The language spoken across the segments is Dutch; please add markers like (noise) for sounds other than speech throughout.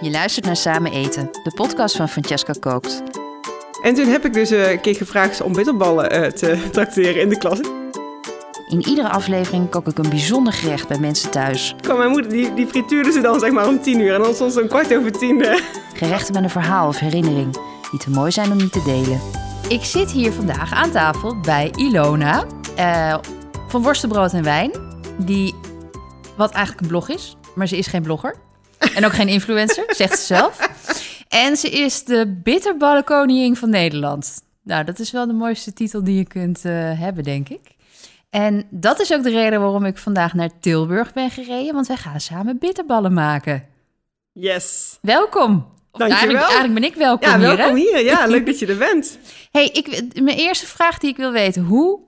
Je luistert naar Samen Eten, de podcast van Francesca Kookt. En toen heb ik dus eh, een keer gevraagd om bitterballen eh, te (laughs) tracteren in de klas. In iedere aflevering kook ik een bijzonder gerecht bij mensen thuis. Kwam mijn moeder, die, die frituurde ze dan zeg maar om tien uur. En dan soms om kwart over tien. eh. Gerechten met een verhaal of herinnering, die te mooi zijn om niet te delen. Ik zit hier vandaag aan tafel bij Ilona van Worstenbrood en Wijn. Die, wat eigenlijk een blog is, maar ze is geen blogger. En ook geen influencer, zegt ze zelf. En ze is de bitterballenkoningin van Nederland. Nou, dat is wel de mooiste titel die je kunt eh, hebben, denk ik. En dat is ook de reden waarom ik vandaag naar Tilburg ben gereden. Want wij gaan samen bitterballen maken. Yes. Welkom. Dankjewel. Eigenlijk, eigenlijk ben ik welkom Ja, hier. hè? welkom hier. Ja, leuk (laughs) dat je er bent. Hey, ik, mijn eerste vraag die ik wil weten. Hoe,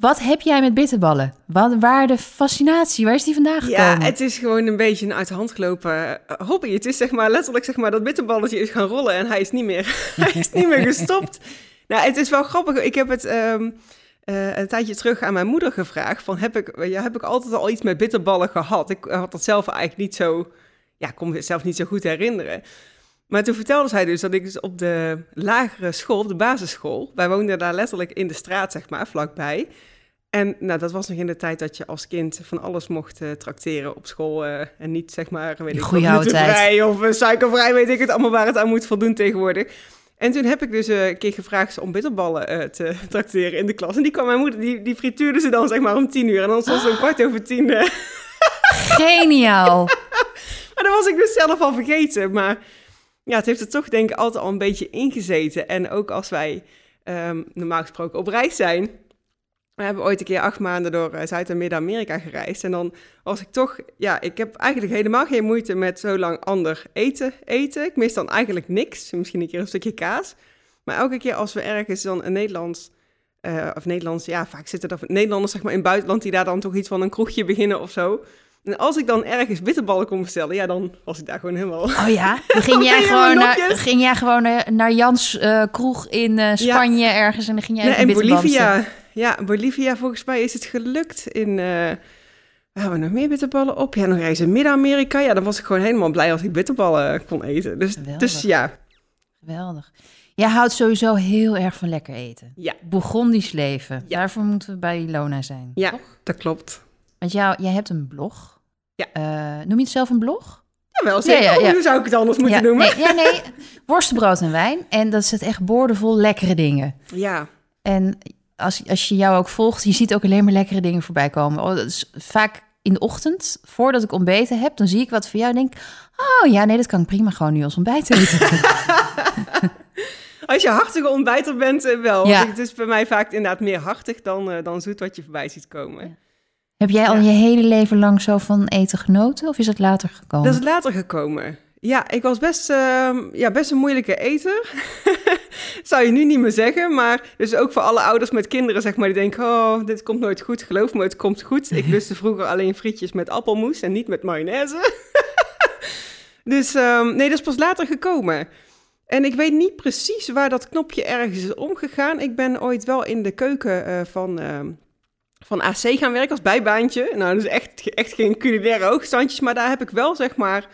wat heb jij met bitterballen? Wat, waar de fascinatie? Waar is die vandaan gekomen? Ja, het is gewoon een beetje een uit de hand gelopen eh, hobby. Het is zeg maar letterlijk zeg maar dat bitterballetje is gaan rollen en hij is niet meer, (laughs) hij is niet meer gestopt. (laughs) Nou, het is wel grappig. Ik heb het ehm, eh, een tijdje terug aan mijn moeder gevraagd. Van heb ik, ja, heb ik altijd al iets met bitterballen gehad? Ik had dat zelf eigenlijk niet zo, ja, kon me het zelf niet zo goed herinneren. Maar toen vertelde zij dus dat ik dus op de lagere school, op de basisschool, wij woonden daar letterlijk in de straat, zeg maar, vlakbij. En nou, dat was nog in de tijd dat je als kind van alles mocht eh trakteren op school. eh, en niet zeg maar, weet ik glutenvrij of eh, suikervrij, weet ik het allemaal waar het aan moet voldoen tegenwoordig. En toen heb ik dus een keer gevraagd om bitterballen te (laughs) trakteren in de klas. En die kwam mijn moeder, die, die frituurde ze dan zeg maar om tien uur. En dan soms om kwart over tien. (laughs) Geniaal. Maar dat was ik dus zelf al vergeten. Maar ja, het heeft er toch denk ik altijd al een beetje ingezeten. En ook als wij ehm, normaal gesproken op reis zijn. We hebben ooit een keer acht maanden door eh, Zuid- en Midden-Amerika gereisd. En dan was ik toch... Ja, ik heb eigenlijk helemaal geen moeite met zo lang ander eten eten. Ik mis dan eigenlijk niks. Misschien een keer een stukje kaas. Maar elke keer als we ergens dan een Nederlands... eh, of Nederlands, ja, vaak zitten er Nederlanders zeg maar in buitenland... die daar dan toch iets van een kroegje beginnen of zo. En als ik dan ergens bitterballen kon bestellen... ja, dan was ik daar gewoon helemaal... Oh ja? (laughs) Dan ging jij gewoon, naar, ging jij gewoon naar, Jans eh, kroeg in eh, Spanje ergens en dan ging jij Nee, even bestellen. Bolivia. Ja, Bolivia, volgens mij is het gelukt in... waar hebben we nog meer bitterballen op? Ja, nog eens in Midden-Amerika. Ja, dan was ik gewoon helemaal blij als ik bitterballen kon eten. Dus, Geweldig. dus ja, Geweldig. Jij houdt sowieso heel erg van lekker eten. ja, Bourgondisch leven. Ja. Daarvoor moeten we bij Ilona zijn. ja, toch? dat klopt. Want jou, jij hebt een blog. Ja. Eh, noem je het zelf een blog? Jawel, zeker. Ja, ja, ja. Hoe zou ik het anders moeten noemen? Nee, ja, nee. (laughs) Worstenbrood en wijn. En dat zit echt boordevol lekkere dingen. Ja, En als, als je jou ook volgt, je ziet ook alleen maar lekkere dingen voorbij komen. Oh, dat is vaak in de ochtend, voordat ik ontbeten heb, dan zie ik wat voor jou en denk... Oh ja, nee, dat kan ik prima gewoon nu als ontbijt eten. (laughs) als je hartige ontbijter bent, eh, wel. Ja. Want Het is bij mij vaak inderdaad meer hartig dan, eh, dan zoet wat je voorbij ziet komen. Heb jij al Ja. je hele leven lang zo van eten genoten? Of is het later gekomen? Dat is later gekomen. Ja, ik was best, ehm, ja, best een moeilijke eter. (laughs) Zou je nu niet meer zeggen. Maar dus ook voor alle ouders met kinderen, zeg maar, die denken... oh, dit komt nooit goed. Geloof me, het komt goed. Ik (laughs) lustte vroeger alleen frietjes met appelmoes en niet met mayonaise. (laughs) dus ehm, nee, dat is pas later gekomen. En ik weet niet precies waar dat knopje ergens is omgegaan. Ik ben ooit wel in de keuken eh, van, ehm, van AC gaan werken als bijbaantje. Nou, dus echt, echt geen culinaire hoogstandjes. Maar daar heb ik wel, zeg maar...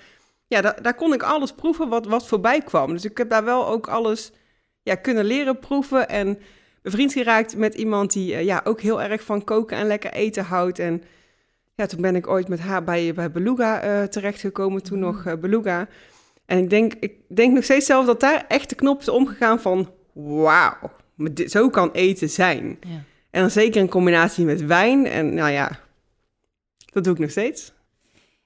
Ja, daar, daar kon ik alles proeven wat, wat voorbij kwam. Dus ik heb daar wel ook alles ja, kunnen leren proeven. En bevriend geraakt met iemand die eh, ja, ook heel erg van koken en lekker eten houdt. En ja, toen ben ik ooit met haar bij, bij Beluga eh, terechtgekomen. Toen nog eh, Beluga. En ik denk, ik denk nog steeds zelf dat daar echt de knop is omgegaan van... Wauw, zo kan eten zijn. Ja. En dan zeker in combinatie met wijn. En nou ja, dat doe ik nog steeds.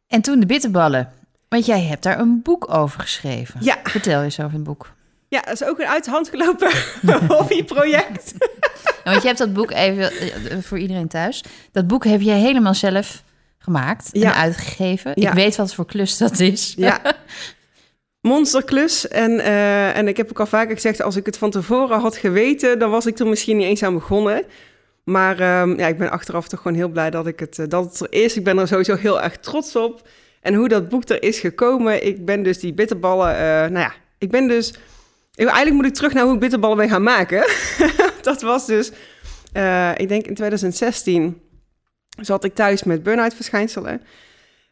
En toen de bitterballen. Want jij hebt daar een boek over geschreven. Ja. Vertel eens over het boek. Ja, dat is ook een uit de hand gelopen (laughs) hobbyproject. Nou, want je hebt dat boek even eh, voor iedereen thuis. Dat boek heb je helemaal zelf gemaakt Ja. en uitgegeven. Ja. Ik weet wat voor klus dat is. Ja. (laughs) Monsterklus. En, eh, en ik heb ook al vaker gezegd, als ik het van tevoren had geweten, dan was ik er misschien niet eens aan begonnen. Maar ehm, ja, ik ben achteraf toch gewoon heel blij dat, ik het, eh, dat het er is. Ik ben er sowieso heel erg trots op. En hoe dat boek er is gekomen, ik ben dus die bitterballen, eh, nou ja, ik ben dus... Eigenlijk moet ik terug naar hoe ik bitterballen ben gaan maken. (laughs) dat was dus, eh, ik denk in 2016 zat ik thuis met burn-out verschijnselen.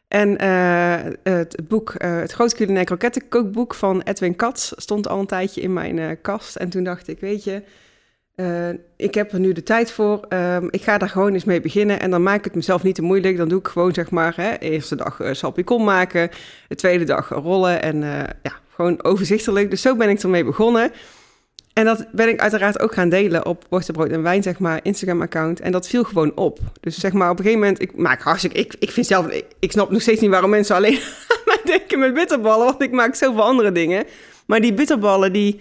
En uh, het boek, uh, het groot culinair krokettenkookboek van Edwin Katz stond al een tijdje in mijn uh, kast. En toen dacht ik, weet je, ik heb er nu de tijd voor. Ehm, ik ga daar gewoon eens mee beginnen. En dan maak ik het mezelf niet te moeilijk. Dan doe ik gewoon, zeg maar, hè, eerste dag uh, salpicon maken. De tweede dag rollen. En ja, gewoon overzichtelijk. Dus zo ben ik ermee begonnen. En dat ben ik uiteraard ook gaan delen op Worstenbrood en Wijn, zeg maar, Instagram-account. En dat viel gewoon op. Dus zeg maar, op een gegeven moment, ik maak hartstikke, ik, ik vind zelf, ik, ik snap nog steeds niet waarom mensen alleen (laughs) aan mij denken met bitterballen, want ik maak zoveel andere dingen. Maar die bitterballen, die,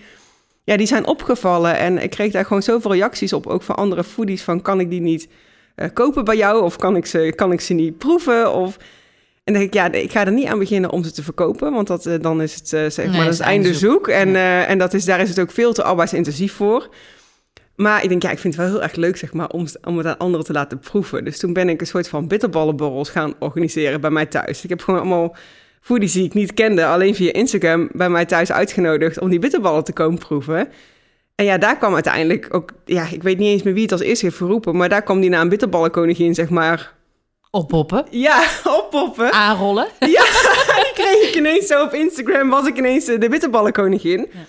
ja, die zijn opgevallen en ik kreeg daar gewoon zoveel reacties op, ook van andere foodies, van kan ik die niet uh, kopen bij jou of kan ik ze, kan ik ze niet proeven of... En dan denk ik, ja, ik ga er niet aan beginnen om ze te verkopen, want dat, uh, dan is het, uh, zeg maar, dat is het einde zoek. En, en dat is, daar is het ook veel te arbeidsintensief voor. Maar ik denk, ja, ik vind het wel heel erg leuk, zeg maar, om, om het aan anderen te laten proeven. Dus toen ben ik een soort van bitterballenborrels gaan organiseren bij mij thuis. Ik heb gewoon allemaal foodies die ik niet kende, alleen via Instagram, bij mij thuis uitgenodigd om die bitterballen te komen proeven. En ja, daar kwam uiteindelijk ook, ja, ik weet niet eens meer wie het als eerste heeft verroepen, maar daar kwam die naam bitterballenkoningin, zeg maar, Oppoppen. Ja, (laughs) oppoppen. Aanrollen. Ja, (laughs) die kreeg ik ineens zo op Instagram, was ik ineens de bitterballenkoningin. Ja.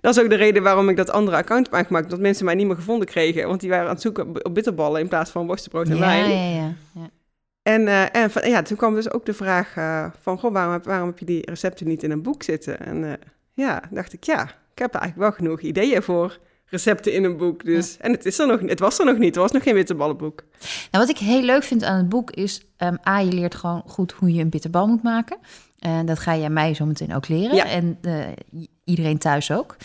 Dat is ook de reden waarom ik dat andere account heb aangemaakt. Dat mensen mij niet meer gevonden kregen. Want die waren aan het zoeken op bitterballen in plaats van worstenbrood en ja, wijn. Ja, ja, ja. En, uh, en van, ja, toen kwam dus ook de vraag uh, van... Goh, waarom, heb, waarom heb je die recepten niet in een boek zitten? En uh, ja, dacht ik, ja, ik heb eigenlijk wel genoeg ideeën voor recepten in een boek. Dus. Ja. En het, is er nog, het was er nog niet. Er was nog geen bitterballenboek. Nou, wat ik heel leuk vind aan het boek is... Um, A, je leert gewoon goed hoe je een bitterbal moet maken. En dat ga jij mij zo meteen ook leren. Ja. En iedereen thuis ook.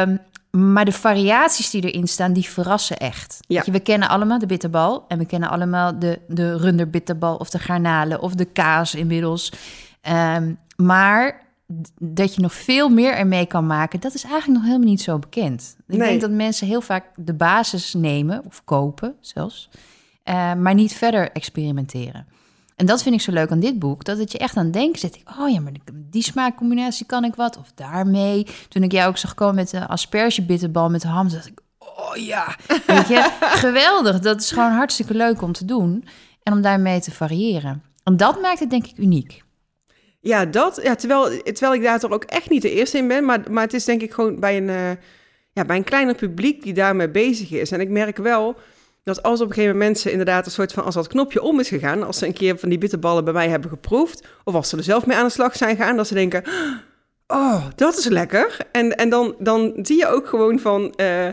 Um, maar de variaties die erin staan, die verrassen echt. Ja. Je, we kennen allemaal de bitterbal. En we kennen allemaal de, de runderbitterbal of de garnalen of de kaas inmiddels. Um, maar dat je nog veel meer ermee kan maken, dat is eigenlijk nog helemaal niet zo bekend. Ik Nee. denk dat mensen heel vaak de basis nemen, of kopen zelfs, uh, maar niet verder experimenteren. En dat vind ik zo leuk aan dit boek, dat het je echt aan het denken zet. Ik, oh ja, maar die smaakcombinatie kan ik wat, of daarmee. Toen ik jou ook zag komen met de aspergebitterbal met de ham, dacht ik, oh ja, weet je, (laughs) geweldig. Dat is gewoon hartstikke leuk om te doen en om daarmee te variëren. En dat maakt het denk ik uniek. Ja, dat. Ja, terwijl, terwijl ik daar toch ook echt niet de eerste in ben. Maar, maar het is denk ik gewoon bij een, uh, ja, bij een kleiner publiek die daarmee bezig is. En ik merk wel dat als op een gegeven moment mensen inderdaad een soort van... als dat knopje om is gegaan, als ze een keer van die bitterballen bij mij hebben geproefd... of als ze er zelf mee aan de slag zijn gegaan, dat ze denken... oh, dat is lekker. En, en dan, dan zie je ook gewoon van... Uh,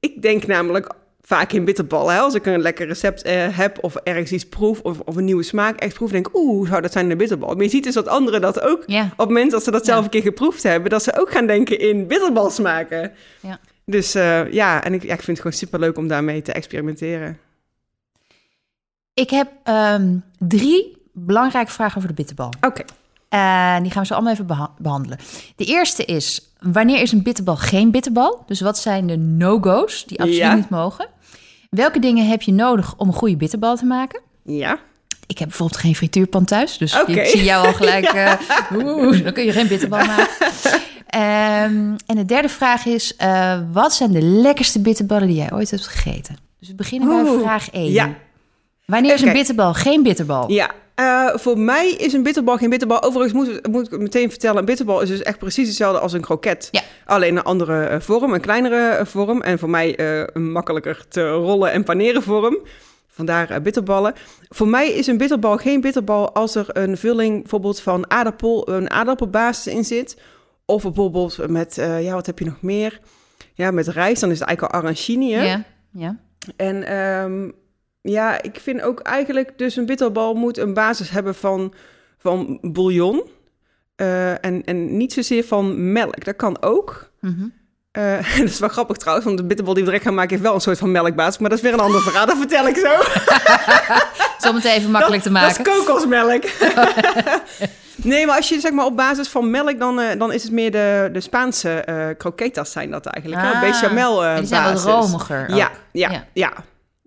ik denk namelijk vaak in bitterballen. Hè? Als ik een lekker recept uh, heb of ergens iets proef of, of een nieuwe smaak echt proef, denk ik, oeh, zou dat zijn in de bitterbal? Maar je ziet dus dat anderen dat ook, op het moment dat ze dat zelf een keer geproefd hebben, dat ze ook gaan denken in bitterbal smaken. Ja. Dus uh, ja, en ik, ja, ik vind het gewoon super leuk om daarmee te experimenteren. Ik heb um, drie belangrijke vragen over de bitterbal. Oké. Okay. Uh, die gaan we zo allemaal even beha behandelen. De eerste is, wanneer is een bitterbal geen bitterbal? Dus wat zijn de no-go's die absoluut Ja. niet mogen? Welke dingen heb je nodig om een goede bitterbal te maken? Ja. Ik heb bijvoorbeeld geen frituurpan thuis, dus ik zie jou al gelijk. (laughs) ja. uh, dan kun je geen bitterbal (laughs) maken. Um, en de derde vraag is: uh, wat zijn de lekkerste bitterballen die jij ooit hebt gegeten? Dus we beginnen bij vraag 1. ja. Wanneer is een bitterbal geen bitterbal? Ja, uh, voor mij is een bitterbal geen bitterbal. Overigens moet, moet ik meteen vertellen, een bitterbal is dus echt precies hetzelfde als een kroket. Ja. Alleen een andere uh, vorm, een kleinere vorm. En voor mij een makkelijker te rollen en paneren vorm. Vandaar bitterballen. Voor mij is een bitterbal geen bitterbal als er een vulling bijvoorbeeld van aardappel, een aardappelbasis in zit. Of bijvoorbeeld met, ja, wat heb je nog meer? Ja, met rijst, dan is het eigenlijk al arancini, hè? Ja, ja. En um, ja, ik vind ook eigenlijk dus een bitterbal moet een basis hebben van, van bouillon. Uh, en, en niet zozeer van melk. Dat kan ook. Mm -hmm. uh, dat is wel grappig trouwens, want de bitterbal die we direct gaan maken heeft wel een soort van melkbasis. Maar dat is weer een ander verhaal, dat vertel ik zo. (laughs) Het even makkelijk dat, te maken. Dat is kokosmelk. (laughs) nee, maar als je zeg maar op basis van melk, dan, uh, dan is het meer de, de Spaanse uh, croquetas zijn dat eigenlijk. Ah? Bechamel uh, die zijn basis. wat romiger Ja, ja, ja. ja.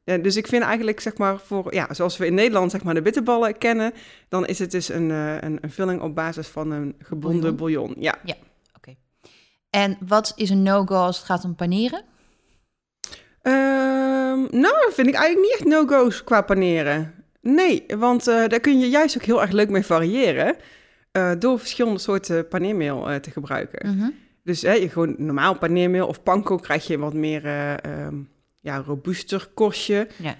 Ja, dus ik vind eigenlijk, zeg maar, voor, ja, zoals we in Nederland zeg maar, de bitterballen kennen, dan is het dus een, een, een vulling op basis van een gebonden bouillon. bouillon. Ja. ja. oké. Okay. En wat is een no-go als het gaat om paneren? Um, nou, vind ik eigenlijk niet echt no-go's qua paneren. Nee, want eh, daar kun je juist ook heel erg leuk mee variëren. Eh, door verschillende soorten paneermeel eh, te gebruiken. Mhm. Dus hè, je gewoon normaal paneermeel of panko krijg je een wat meer eh, ehm, ja, robuuster korstje. Ja.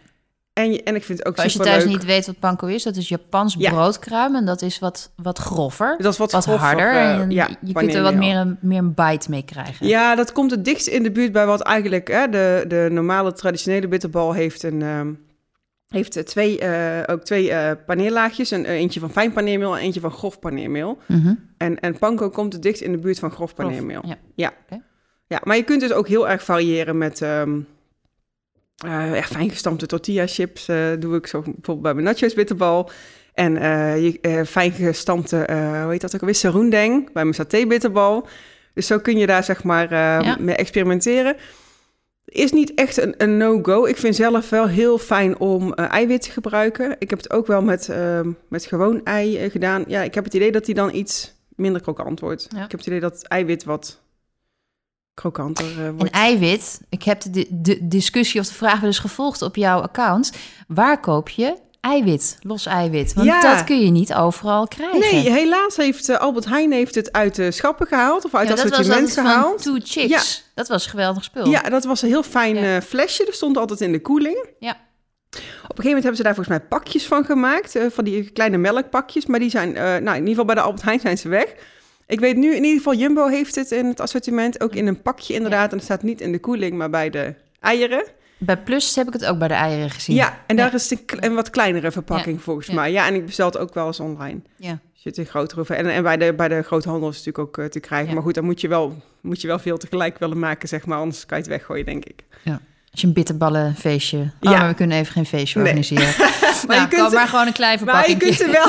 En, je, en ik vind het ook Als je thuis niet weet wat panko is, dat is Japans Ja. broodkruim. En dat is wat, wat grover, Dat is wat, wat harder. en ja, je kunt er wat meer een, meer een bite mee krijgen. Ja, dat komt het dichtst in de buurt bij wat eigenlijk hè, de, de normale traditionele bitterbal heeft een... ehm, heeft eh, twee, eh, ook twee eh paneerlaagjes. Een, eentje van fijn paneermeel en eentje van grof paneermeel. Mhm. En, en panko komt het dichtst in de buurt van grof Grof, paneermeel. ja. Ja. Ja, maar je kunt dus ook heel erg variëren met eh, ja, fijn gestampte tortilla chips. doe ik zo bijvoorbeeld bij mijn nachos bitterbal. En je, fijn gestampte, hoe heet dat ook alweer, sarundeng bij mijn saté bitterbal. Dus zo kun je daar zeg maar mee experimenteren. Is niet echt een, een no-go. Ik vind zelf wel heel fijn om eh, eiwit te gebruiken. Ik heb het ook wel met, ehm, met gewoon ei eh, gedaan. Ja, ik heb het idee dat die dan iets minder krokant wordt. Ja. Ik heb het idee dat het eiwit wat krokanter eh, En wordt. eiwit, ik heb de, de discussie of de vraag wel eens gevolgd op jouw account. Waar koop je eiwit, los eiwit? Want Ja. dat kun je niet overal krijgen. Nee, helaas heeft eh, Albert Heijn heeft het uit de schappen gehaald of uit Ja, dat was assortiment gehaald. Two Chicks. Dat was een geweldig spul. Ja, dat was een heel fijn Ja. eh, flesje. Dat stond altijd in de koeling. Ja. Op een gegeven moment hebben ze daar volgens mij pakjes van gemaakt. eh, van die kleine melkpakjes. Maar die zijn, nou in ieder geval bij de Albert Heijn zijn ze weg. Ik weet nu in ieder geval, Jumbo heeft het in het assortiment. Ook in een pakje inderdaad. En het staat niet in de koeling, maar bij de eieren. Bij Plus heb ik het ook bij de eieren gezien. Ja, en daar Ja. is een, wat kleinere verpakking volgens Ja. mij. Ja, en ik bestel het ook wel eens online. Ja. Als je het in grotere En, en bij de, bij de groothandel is het natuurlijk ook eh, te krijgen. Ja. Maar goed, dan moet je, wel, moet je wel veel tegelijk willen maken, zeg maar. Anders kan je het weggooien, denk ik. Als je een bitterballenfeestje... Oh, Ja. maar we kunnen even geen feestje Nee. organiseren. (laughs) Maar nou, je kunt er- maar gewoon een klein Maar je verpakking. kunt, er wel,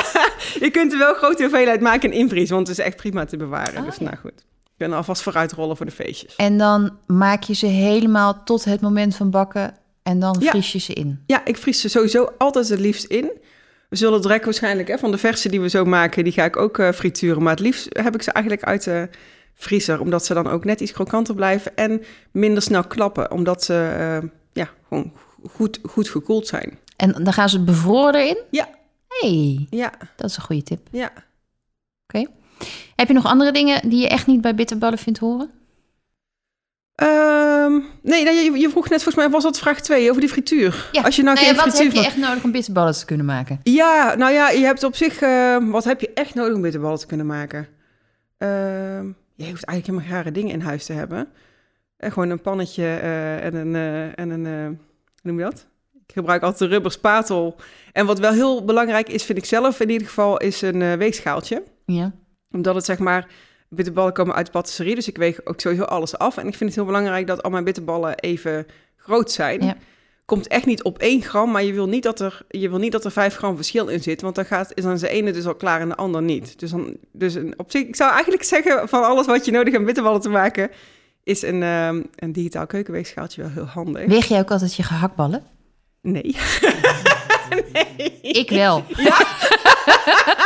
(laughs) (laughs) je kunt er wel grote hoeveelheid maken en invriezen. Want het is echt prima te bewaren. Oh, dus ja. nou goed. Ik ben alvast vooruit rollen voor de feestjes. En dan maak je ze helemaal tot het moment van bakken... en dan Ja. vries je ze in. Ja, ik vries ze sowieso altijd het liefst in. We zullen direct waarschijnlijk hè, van de verse die we zo maken, die ga ik ook eh, frituren. Maar het liefst heb ik ze eigenlijk uit de vriezer. Omdat ze dan ook net iets krokanter blijven en minder snel klappen. Omdat ze eh, ja, gewoon goed, goed gekoeld zijn. En dan gaan ze bevroren erin? Ja. hey, Ja, dat is een goede tip. ja. Heb je nog andere dingen die je echt niet bij bitterballen vindt horen? Ehm, nee, nee, je, je vroeg net volgens mij, was dat vraag 2 over die frituur? Ja. Als je nou Nou ja, wat frituur heb je echt nodig om bitterballen te kunnen maken? Ja, nou ja, je hebt op zich... eh, wat heb je echt nodig om bitterballen te kunnen maken? Ehm, je hoeft eigenlijk helemaal rare dingen in huis te hebben. En gewoon een pannetje eh, en een... eh, en een eh, hoe noem je dat? Ik gebruik altijd een rubber spatel. En wat wel heel belangrijk is, vind ik zelf in ieder geval, is een eh, weegschaaltje. Ja. Omdat het zeg maar... Bitterballen komen uit de patisserie, dus ik weeg ook sowieso alles af. En ik vind het heel belangrijk dat al mijn bitterballen even groot zijn. Ja. Komt echt niet op 1 gram, maar je wil niet dat er, je wil niet dat er 5 gram verschil in zit. Want dan gaat, is dan de ene dus al klaar en de ander niet. Dus, dan, dus een, op zich, ik zou eigenlijk zeggen van alles wat je nodig hebt om bitterballen te maken, is een, ehm, een digitaal keukenweegschaaltje wel heel handig. Weeg jij ook altijd je gehaktballen? Nee. (laughs) Ik wel. (laughs)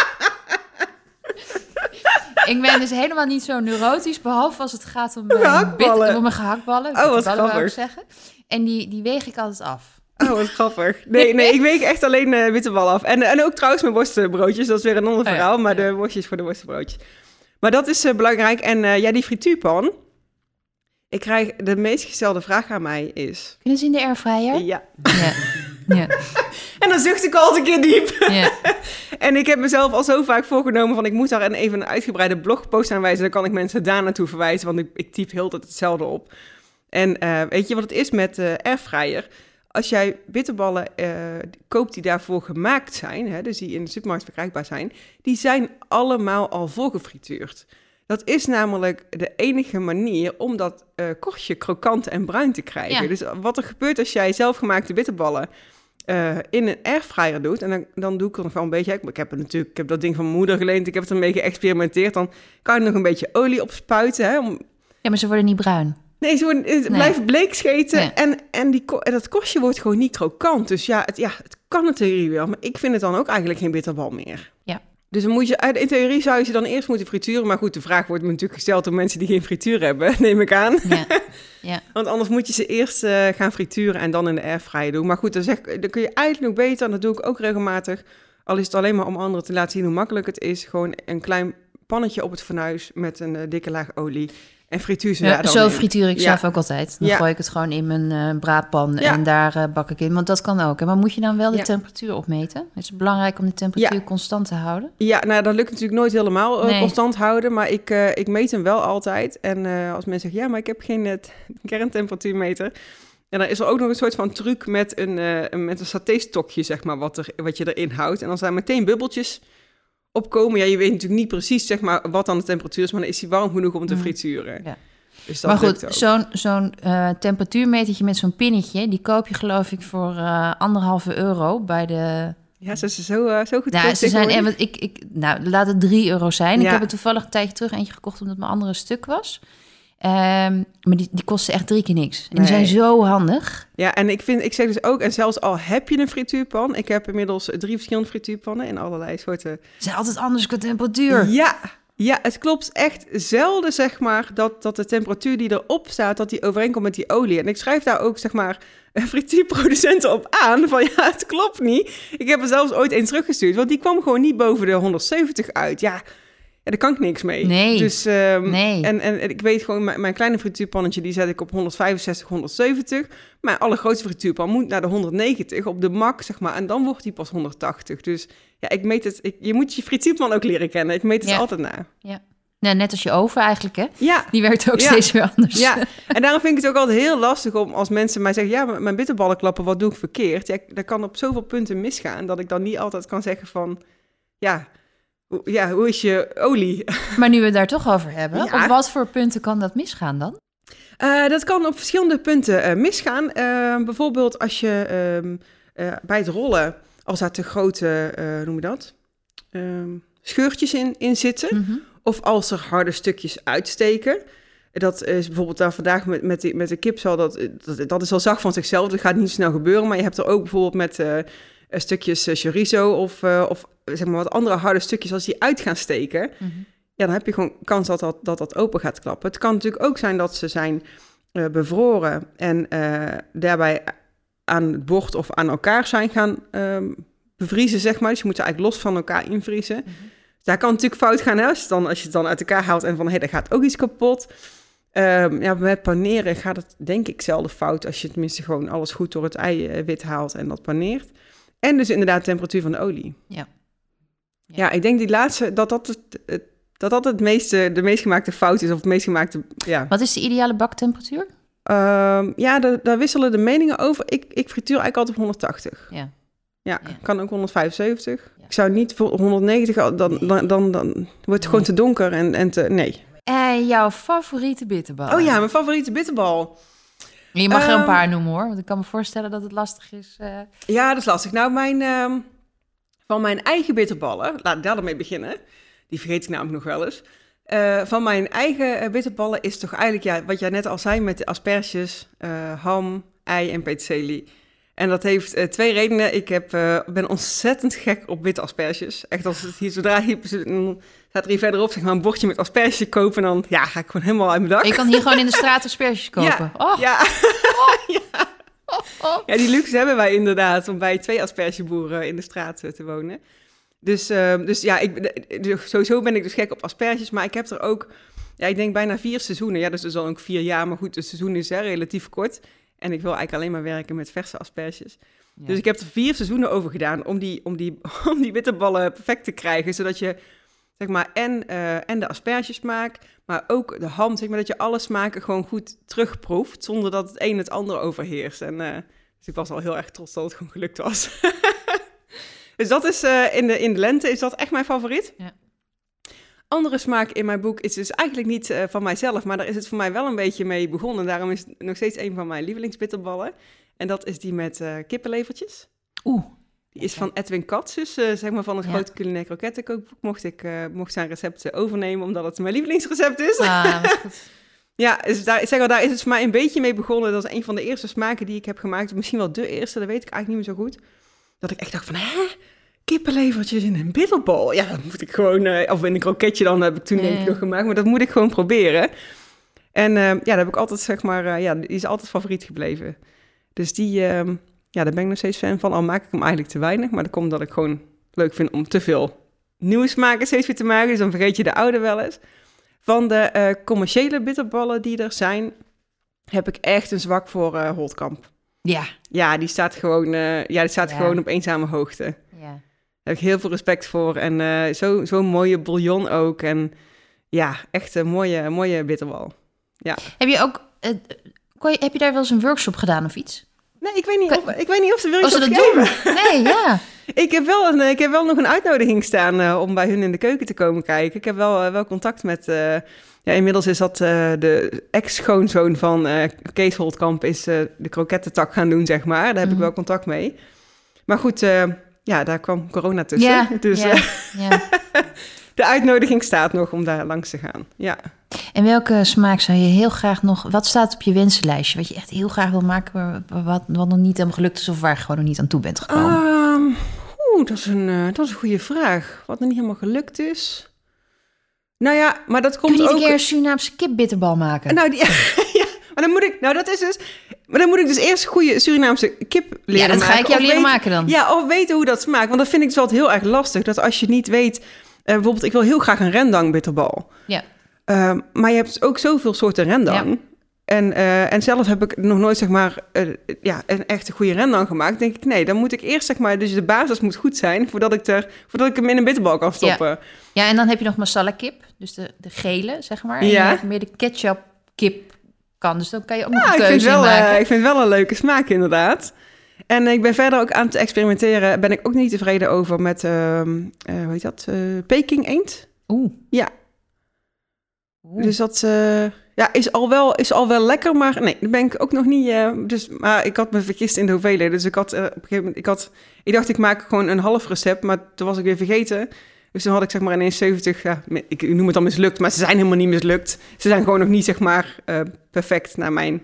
ik ben dus helemaal niet zo neurotisch, behalve als het gaat om mijn, Gehaktballen. bit- om mijn gehaktballen. Oh, wat grappig. zeggen. En die, die weeg ik altijd af. Oh, wat grappig. Nee, (laughs) nee, ik weeg echt alleen eh bitterballen af. En, en ook trouwens mijn worstenbroodjes, dat is weer een ander Oh ja, verhaal. Maar de worstjes voor de worstenbroodjes. Maar dat is eh, belangrijk. En eh, ja, die frituurpan. Ik krijg de meest gestelde vraag aan mij is... Kunnen ze in de airfryer? Ja. Ja. Ja. (laughs) En dan zucht ik al een keer diep. ja. (laughs) En ik heb mezelf al zo vaak voorgenomen van... ik moet daar een, even een uitgebreide blogpost aan wijzen. Dan kan ik mensen daar naartoe verwijzen, want ik, ik typ heel tijd hetzelfde op. En eh, weet je wat het is met eh airfryer? Als jij bitterballen eh, koopt die daarvoor gemaakt zijn... Hè, dus die in de supermarkt verkrijgbaar zijn... die zijn allemaal al voorgefrituurd. Dat is namelijk de enige manier om dat eh korstje krokant en bruin te krijgen. Ja. Dus wat er gebeurt als jij zelfgemaakte bitterballen eh, in een airfryer doet... en dan, dan doe ik er nog wel een beetje... Ik heb, er natuurlijk, ik heb dat ding van mijn moeder geleend, ik heb er ermee geëxperimenteerd... dan kan je nog een beetje olie op spuiten, hè, om, ja, maar ze worden niet bruin. Nee, ze worden, het blijven bleek scheten Nee. en, en, die, en dat korstje wordt gewoon niet krokant. Dus ja het, ja, het kan natuurlijk wel, maar ik vind het dan ook eigenlijk geen bitterbal meer. Ja. Dus dan moet je, uit- in theorie zou je ze dan eerst moeten frituren. Maar goed, de vraag wordt me natuurlijk gesteld door mensen die geen frituur hebben, (laughs) neem ik aan. (laughs) Ja. Want anders moet je ze eerst eh, gaan frituren en dan in de airfryer doen. Maar goed, dan, zeg, dan kun je eigenlijk nog beter, en dat doe ik ook regelmatig. Al is het alleen maar om anderen te laten zien hoe makkelijk het is. Gewoon een klein pannetje op het fornuis met een eh, dikke laag olie. En frituur ze Ja, dan zo frituur ik Ja. zelf ook altijd. Dan Ja. gooi ik het gewoon in mijn eh, braadpan en daar eh, bak ik in. Want dat kan ook. Hè? Maar moet je dan wel de temperatuur opmeten? Is het belangrijk om de temperatuur constant te houden? Ja, nou, dat lukt natuurlijk nooit helemaal eh, Nee. constant houden. Maar ik, ik meet hem wel altijd. En als mensen zeggen, ja, maar ik heb geen kerntemperatuurmeter. En dan is er ook nog een soort van truc met een, een- met een satéstokje, zeg maar, wat, er, wat je erin houdt. En als daar meteen bubbeltjes opkomen, ja, je weet natuurlijk niet precies, zeg maar, wat dan de temperatuur is, maar dan is hij warm genoeg om te Mm. frituren. Ja. Dus dat maar goed, zo'n zo'n eh, temperatuurmetertje met zo'n pinnetje... die koop je geloof ik voor eh, anderhalve euro bij de... Ja, ze zijn zo, eh, zo goed Nou, ze zijn, en wat ik, ik, nou, laat het 3 euro zijn. Ik Ja. heb er toevallig een tijdje terug eentje gekocht omdat mijn andere stuk was. Ehm, maar die, die kosten echt drie keer niks. En die zijn zo handig. Ja, en ik vind, ik zeg dus ook, en zelfs al heb je een frituurpan, ik heb inmiddels drie verschillende frituurpannen in allerlei soorten Ze zijn altijd anders qua temperatuur. Ja, ja, het klopt echt zelden, zeg maar, dat, dat de temperatuur die erop staat, dat die overeenkomt met die olie. En ik schrijf daar ook, zeg maar, (laughs) frituurproducenten op aan, van ja, het klopt niet. Ik heb er zelfs ooit eens teruggestuurd, want die kwam gewoon niet boven de 170 uit. Ja, ja daar kan ik niks mee. Nee, Dus, ehm, nee. En, en, en ik weet gewoon, mijn, mijn kleine frituurpannetje, die zet ik op 165, 170. Mijn allergrootste frituurpan moet naar de 190 op de max, zeg maar. En dan wordt die pas 180. Dus ja, ik meet het. Ik, je moet je frituurpan ook leren kennen. Ik meet het Ja. altijd na. Nou, net als je oven eigenlijk, hè? Ja, Die werkt ook Ja. steeds weer anders. ja. (laughs) En daarom vind ik het ook altijd heel lastig om als mensen mij zeggen... ja, mijn bitterballen klappen, wat doe ik verkeerd? Ja, dat kan op zoveel punten misgaan... dat ik dan niet altijd kan zeggen van... ja, ja hoe is je olie? (laughs) Maar nu we het daar toch over hebben, Ja. op wat voor punten kan dat misgaan dan? Eh, dat kan op verschillende punten eh, misgaan. Eh, bijvoorbeeld als je ehm, eh, bij het rollen... als daar te grote, noem je dat... Ehm, scheurtjes in, in zitten... Mhm. Of als er harde stukjes uitsteken. Dat is bijvoorbeeld daar vandaag met, met, de, met de kip. Dat, dat, dat is al zacht van zichzelf. Dat gaat niet snel gebeuren. Maar je hebt er ook bijvoorbeeld met stukjes eh, chorizo of, eh, of eh, zeg maar wat andere harde stukjes. Als die uit gaan steken. Mhm. Ja, dan heb je gewoon kans dat dat, dat, dat open gaat klappen. Het kan natuurlijk ook zijn dat ze zijn eh, bevroren. En eh, daarbij aan het bord of aan elkaar zijn gaan ehm, bevriezen, zeg maar. Dus je moet ze eigenlijk los van elkaar invriezen. Mhm. Daar kan natuurlijk fout gaan, hè? Als, dan, als je het dan uit elkaar haalt en van, hé, hey, daar gaat ook iets kapot. Ehm, ja, met paneren gaat het denk ik zelden fout als je tenminste gewoon alles goed door het ei eh, wit haalt en dat paneert. En dus inderdaad de temperatuur van de olie. Ja. Ja, Ja. ik denk die laatste, dat dat het, het- dat dat het meeste, de meest gemaakte fout is of het meest gemaakte, ja. Wat is de ideale baktemperatuur? Ehm, ja, daar, daar wisselen de meningen over. Ik, ik frituur eigenlijk altijd op 180. Ja. Ja, Ja. kan ook 175. Ja. Ik zou niet voor 190, al- dan, dan, dan, dan wordt het gewoon te donker en, en te, nee. En jouw favoriete bitterbal? Oh ja, mijn favoriete bitterbal. Je mag er een Ehm, paar noemen hoor, want ik kan me voorstellen dat het lastig is. eh. Ja, dat is lastig. Nou, mijn, ehm, van mijn eigen bitterballen, laat ik daar dan mee beginnen. Die vergeet ik namelijk nog wel eens. Eh, van mijn eigen eh, bitterballen is toch eigenlijk, ja, wat jij net al zei, met de asperges, ham, ei en peterselie. En dat heeft eh, twee redenen. Ik heb, eh, ben ontzettend gek op witte asperges. Echt, als het hier zodra hier staat er hier verderop zeg maar, een bordje met asperges kopen, dan ja, ga ik gewoon helemaal uit mijn dak. Je kan hier gewoon in de straat asperges (laughs) kopen. Oh, Ja. ja. oh. (laughs) Ja, die luxe hebben wij inderdaad om bij twee aspergeboeren in de straat eh, te wonen. Dus, ehm, dus ja, ik, dus sowieso ben ik dus gek op asperges, maar ik heb er ook, ja, ik denk bijna vier seizoenen. Ja, dat is dus al ook vier jaar, maar goed, het seizoen is hè, relatief kort. En ik wil eigenlijk alleen maar werken met verse asperges. Ja. Dus ik heb er vier seizoenen over gedaan om die, om die, (laughs) om die bitterballen perfect te krijgen, zodat je zeg maar en, eh, en de aspergesmaak, maar ook de ham, zeg maar, dat je alle smaken gewoon goed terugproeft, zonder dat het een het ander overheerst. En eh, dus ik was al heel erg trots dat het gewoon gelukt was. (laughs) dus dat is eh, in, de, in de lente is dat echt mijn favoriet. Ja. Andere smaak in mijn boek is dus eigenlijk niet eh, van mijzelf, maar daar is het voor mij wel een beetje mee begonnen. Daarom is het nog steeds een van mijn lievelingsbitterballen. En dat is die met eh, kippenlevertjes. Oeh, Die is van Edwin Katz, dus eh, zeg maar van het Ja. grote culinair krokettenkookboek. Mocht ik mocht zijn recept overnemen, omdat het mijn lievelingsrecept is. ah, goed. (laughs) Ja, dus daar, zeg al, daar is het voor mij een beetje mee begonnen. Dat is een van de eerste smaken die ik heb gemaakt. Misschien wel de eerste, dat weet ik eigenlijk niet meer zo goed. Dat ik echt dacht van, hè? Kippenlevertjes in een bitterbal. Ja, dat moet ik gewoon... eh, of in een kroketje dan heb ik toen denk ik nog gemaakt. Maar dat moet ik gewoon proberen. En eh, ja, dat heb ik altijd, zeg maar... eh, ja, die is altijd favoriet gebleven. Dus die... ehm, ja, daar ben ik nog steeds fan van. Al maak ik hem eigenlijk te weinig. Maar dat komt omdat ik gewoon leuk vind om te veel nieuwe smaken steeds weer te maken. Dus dan vergeet je de oude wel eens. Van de commerciële bitterballen die er zijn... heb ik echt een zwak voor Holtkamp. Ja. Ja, die staat gewoon, ja, die staat Ja. gewoon op eenzame hoogte. Ja. Heb ik heel veel respect voor. En zo- zo'n mooie bouillon ook. En ja, echt een mooie, mooie bitterbal. Heb je ook... eh, kon je, heb je daar wel eens een workshop gedaan of iets? Nee, ik weet niet of, ik weet niet of ze wil ze dat doen? Nee, ja. (laughs) Ik heb, wel een, ik heb wel nog een uitnodiging staan eh, om bij hun in de keuken te komen kijken. Ik heb wel, wel contact met... ja, inmiddels is dat de ex-schoonzoon van Kees Holtkamp... is de krokettentak gaan doen, zeg maar. Daar heb Mhm. ik wel contact mee. Maar goed, ja, daar kwam corona tussen. Ja, dus ja, ja. (laughs) de uitnodiging staat nog om daar langs te gaan. Ja. En welke smaak zou je heel graag nog... Wat staat op je wensenlijstje? Wat je echt heel graag wil maken, wat, wat nog niet helemaal gelukt is... of waar je gewoon nog niet aan toe bent gekomen? Ehm, Oeh, dat is, een, eh, dat is een goede vraag. Wat nog niet helemaal gelukt is. Nou ja, maar dat Kun je komt niet ook... een keer een Surinaamse kipbitterbal maken? Nou, die, (laughs) ja, maar dan moet ik... Nou, dat is dus... Maar dan moet ik dus eerst goede Surinaamse kip leren ja, dat maken. ga ik jou leren weten- maken dan. Ja, of weten hoe dat smaakt. Want dat vind ik altijd heel erg lastig. Dat als je niet weet... eh, bijvoorbeeld, ik wil heel graag een rendang bitterbal. Ja. Ehm, maar je hebt ook zoveel soorten rendang. En, eh, en zelf heb ik nog nooit, zeg maar, eh, ja, een echte goede rendang gemaakt. denk ik, nee, dan moet ik eerst, zeg maar, dus de basis moet goed zijn... voordat ik, er, voordat ik hem in een bitterbal kan stoppen. Ja, en dan heb je nog masala kip. Dus de, de gele, zeg maar. En Ja. je hebt meer de ketchup kip kan. Dus dan kan je ook nog Ja, een ik keuze vind, wel, in eh, maken. ik vind wel een leuke smaak, inderdaad. En ik ben verder ook aan het experimenteren. Ben ik ook niet tevreden over met, ehm eh, hoe heet dat? eh Peking eend. Oeh. Ja. Oeh. Dus dat ja, is, al wel, is al wel lekker, maar nee, daar ben ik ook nog niet... dus, maar ik had me vergist in de hoeveelheden. Dus ik had op een gegeven moment... Ik, had, ik dacht, ik maak gewoon een half recept, maar toen was ik weer vergeten. Dus toen had ik zeg maar ineens 70... Ja, ik noem het dan mislukt, maar ze zijn helemaal niet mislukt. Ze zijn gewoon nog niet zeg maar eh, perfect naar mijn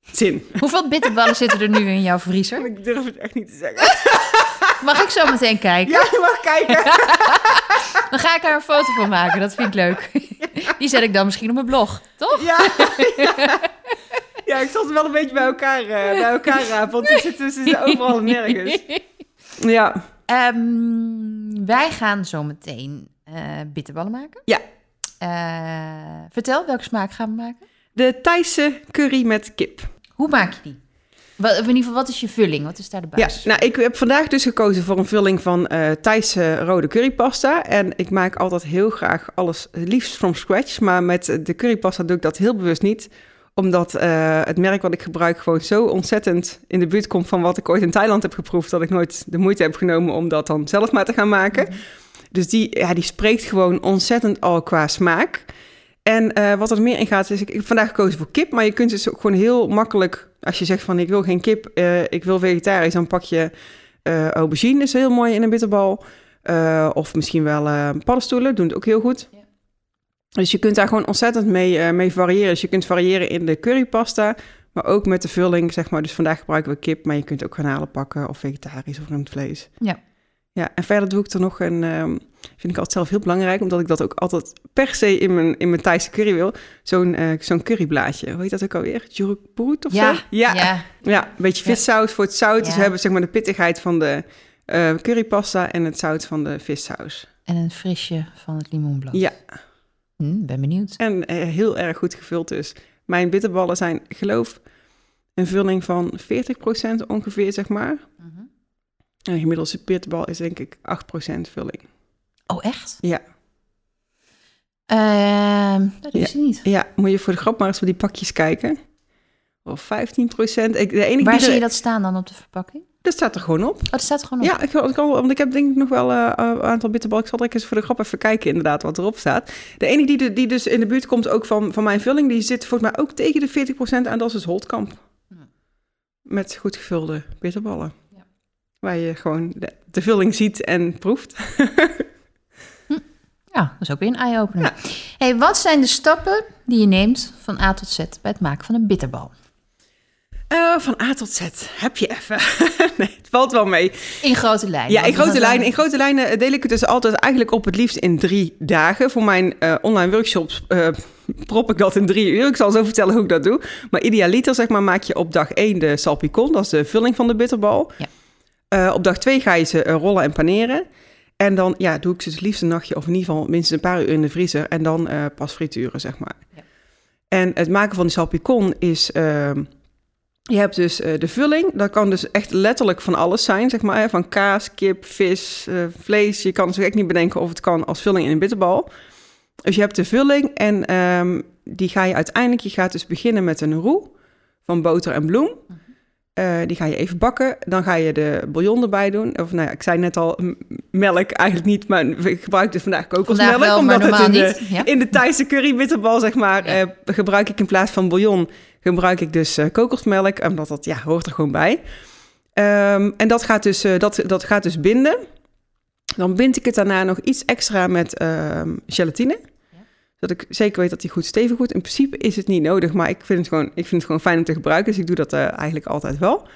zin. (laughs) Hoeveel bitterballen zitten er nu in jouw vriezer? Ik durf het echt niet te zeggen. (laughs) Mag ik zo meteen kijken? Ja, je mag kijken. (laughs) Dan ga ik daar een foto van maken. Dat vind ik leuk. Die zet ik dan misschien op mijn blog, toch? Ja, ja. ja, ik zat wel een beetje bij elkaar, eh, bij elkaar rapen, want ze zitten, ze zitten overal en nergens. Ja, Ehm, wij gaan zo meteen eh, bitterballen maken. Ja. Eh, vertel, welke smaak gaan we maken? de Thaise curry met kip. Hoe maak je die? Wat, in ieder geval, wat is je vulling? Wat is daar de Ja, basis? nou, ik heb vandaag dus gekozen voor een vulling van eh Thaise rode currypasta. En ik maak altijd heel graag alles liefst from scratch. Maar met de currypasta doe ik dat heel bewust niet. Omdat eh, het merk wat ik gebruik gewoon zo ontzettend in de buurt komt van wat ik ooit in Thailand heb geproefd. Dat ik nooit de moeite heb genomen om dat dan zelf maar te gaan maken. Mhm. Dus die, ja, die spreekt gewoon ontzettend al qua smaak. En eh, wat er meer in gaat, is ik, ik heb vandaag gekozen voor kip. Maar je kunt dus ook gewoon heel makkelijk, als je zegt van ik wil geen kip, eh, ik wil vegetarisch, dan pak je aubergine, is heel mooi in een bitterbal. Of misschien wel paddenstoelen, doen het ook heel goed. Ja. Dus je kunt daar gewoon ontzettend mee, eh, mee variëren. Dus je kunt variëren in de currypasta, maar ook met de vulling, zeg maar. Dus vandaag gebruiken we kip, maar je kunt ook garnalen pakken of vegetarisch of rundvlees. Ja. Ja, en verder doe ik er nog een, ehm, vind ik altijd zelf heel belangrijk, omdat ik dat ook altijd per se in mijn, in mijn Thaise curry wil. Zo'n eh, zo'n curryblaadje, hoe heet dat ook alweer? Jurukpurut of ja, zo? Ja, ja. ja, een beetje Ja. vissaus voor het zout. Dus we hebben zeg maar de pittigheid van de eh, currypasta en het zout van de vissaus. En een frisje van het limoenblad. Ja, Hm, ben benieuwd. en eh, heel erg goed gevuld dus. Mijn bitterballen zijn, geloof een vulling van 40% ongeveer, zeg maar. Mhm. En een gemiddelde bitterbal is denk ik 8% vulling. Oh, echt? Ja. Ehm, dat is Ja. niet. Ja, moet je voor de grap maar eens voor die pakjes kijken. Of 15%. Ik, de enige Waar zie er, je dat staan dan op de verpakking? dat staat er gewoon op. Oh, dat staat er gewoon op. Ja, ik, ik want ik heb denk ik nog wel eh, een aantal bitterballen. Ik zal er eens voor de grap even kijken inderdaad wat erop staat. De enige die, de- die dus in de buurt komt ook van, van mijn vulling, die zit volgens mij ook tegen de 40% aan. Dat is dus Holtkamp. Hm. Met goed gevulde bitterballen. Ja. Waar je gewoon de, de vulling ziet en proeft. (laughs) Ja, dat is ook weer een eye-opener. Hey, wat zijn de stappen die je neemt van A tot Z bij het maken van een bitterbal? Eh, van A tot Z. Heb je even. (laughs) nee, het valt wel mee. In grote lijnen. Ja, in grote, lijnen, in grote lijnen deel ik het dus altijd eigenlijk op het liefst in drie dagen. Voor mijn eh, online workshops eh, prop ik dat in drie uur. Ik zal zo vertellen hoe ik dat doe. Maar idealiter zeg maar, maak je op dag één de salpicon. Dat is de vulling van de bitterbal. Ja. Eh, op dag twee ga je ze eh, rollen en paneren. En dan ja, doe ik ze het liefst een nachtje of in ieder geval minstens een paar uur in de vriezer. En dan eh, pas frituren, zeg maar. Ja. En het maken van die salpicon is... je hebt dus eh, de vulling. Dat kan dus echt letterlijk van alles zijn, zeg maar. Hè? Van kaas, kip, vis, eh, vlees. Je kan zo echt niet bedenken of het kan als vulling in een bitterbal. Dus je hebt de vulling en ehm, die ga je uiteindelijk... Je gaat dus beginnen met een roux van boter en bloem. Eh, die ga je even bakken. Dan ga je de bouillon erbij doen. Of nou ja, ik zei net al melk eigenlijk niet, maar ik gebruik dus vandaag kokosmelk. Wel, maar omdat het in de. Ja. in de Thaise curry bitterbal, zeg maar, Ja. gebruik ik in plaats van bouillon, gebruik ik dus eh, kokosmelk, omdat dat, ja, hoort er gewoon bij. Ehm, en dat gaat, dus, eh, dat, dat gaat dus binden. Dan bind ik het daarna nog iets extra met ehm, gelatine. Zodat ik zeker weet dat die goed stevig wordt. In principe is het niet nodig, maar ik vind het gewoon, ik vind het gewoon fijn om te gebruiken. Dus ik doe dat eh, eigenlijk altijd wel.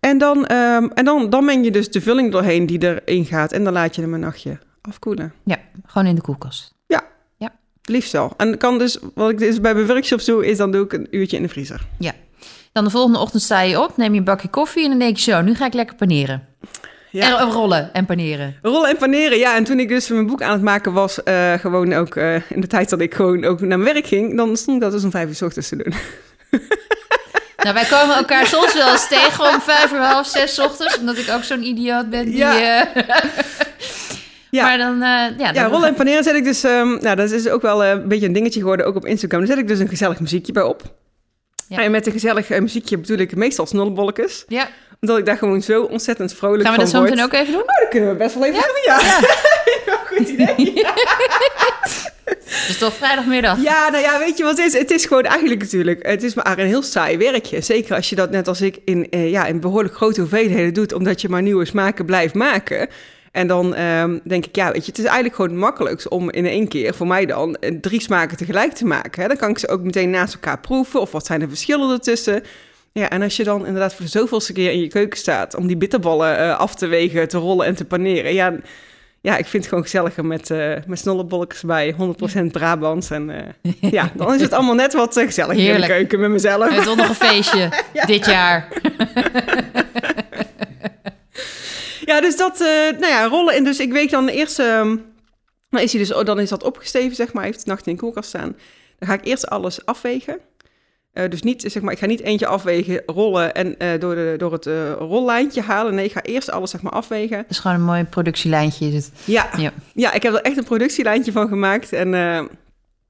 En, dan, ehm, en dan, dan meng je dus de vulling doorheen die erin gaat. En dan laat je hem een nachtje afkoelen. ja, gewoon in de koelkast. Liefst wel. En kan dus, wat ik dus bij mijn workshops doe, is dan doe ik een uurtje in de vriezer. Dan de volgende ochtend sta je op, neem je een bakje koffie en dan denk je zo, nu ga ik lekker paneren. Ja. En eh, rollen en paneren. Rollen en paneren, ja. En toen ik dus mijn boek aan het maken was, eh, gewoon ook eh, in de tijd dat ik gewoon ook naar mijn werk ging, dan stond ik dat dus om vijf uur 's ochtends te doen. (laughs) Nou, wij komen elkaar soms wel eens tegen om vijf uur, half zes 's ochtends. Omdat ik ook zo'n idioot ben die... Ja. Ja. Maar dan... eh, ja, Ja, dan- rollen en paneren zet ik dus, ehm, nou dat is ook wel eh, een beetje een dingetje geworden, ook op Instagram. Daar zet ik dus een gezellig muziekje bij op. Ja. En met een gezellig eh, muziekje bedoel ik meestal snollebolletjes. Ja, Omdat ik daar gewoon zo ontzettend vrolijk gaan we van dat zo word. meteen ook even doen? Oh, dat kunnen we best wel even doen, ja. Ja, (laughs) Goed idee. (laughs) Het is toch vrijdagmiddag? Ja, nou ja, weet je wat het is? Het is gewoon eigenlijk natuurlijk, het is maar een heel saai werkje. Zeker als je dat net als ik in, eh, ja, in behoorlijk grote hoeveelheden doet, omdat je maar nieuwe smaken blijft maken. En dan ehm, denk ik, ja, weet je, het is eigenlijk gewoon het makkelijkst om in één keer, voor mij dan, eh, drie smaken tegelijk te maken. Hè? Dan kan ik ze ook meteen naast elkaar proeven, of wat zijn de verschillen ertussen. Ja, en als je dan inderdaad voor de zoveelste keer in je keuken staat om die bitterballen eh, af te wegen, te rollen en te paneren, ja, ja, ik vind het gewoon gezelliger met, eh met snollebolletjes bij 100% Brabants. En (laughs) ja, dan is het allemaal net wat gezelliger in de keuken met mezelf. Het zonnige feestje (laughs) dit jaar. (laughs) Ja, dus dat, eh, nou ja, rollen. En dus ik weet dan eerst, ehm, dan is hij dus, oh, dan is dat opgesteven, zeg maar, heeft de nacht in de koelkast staan. Dan ga ik eerst alles afwegen. Eh, dus niet, zeg maar, ik ga niet eentje afwegen, rollen en eh, door, de, door het eh, rollijntje halen. Nee, ik ga eerst alles, zeg maar, afwegen. Het is gewoon een mooi productielijntje. Is het. Ja, Ja. ja. ik heb er echt een productielijntje van gemaakt. En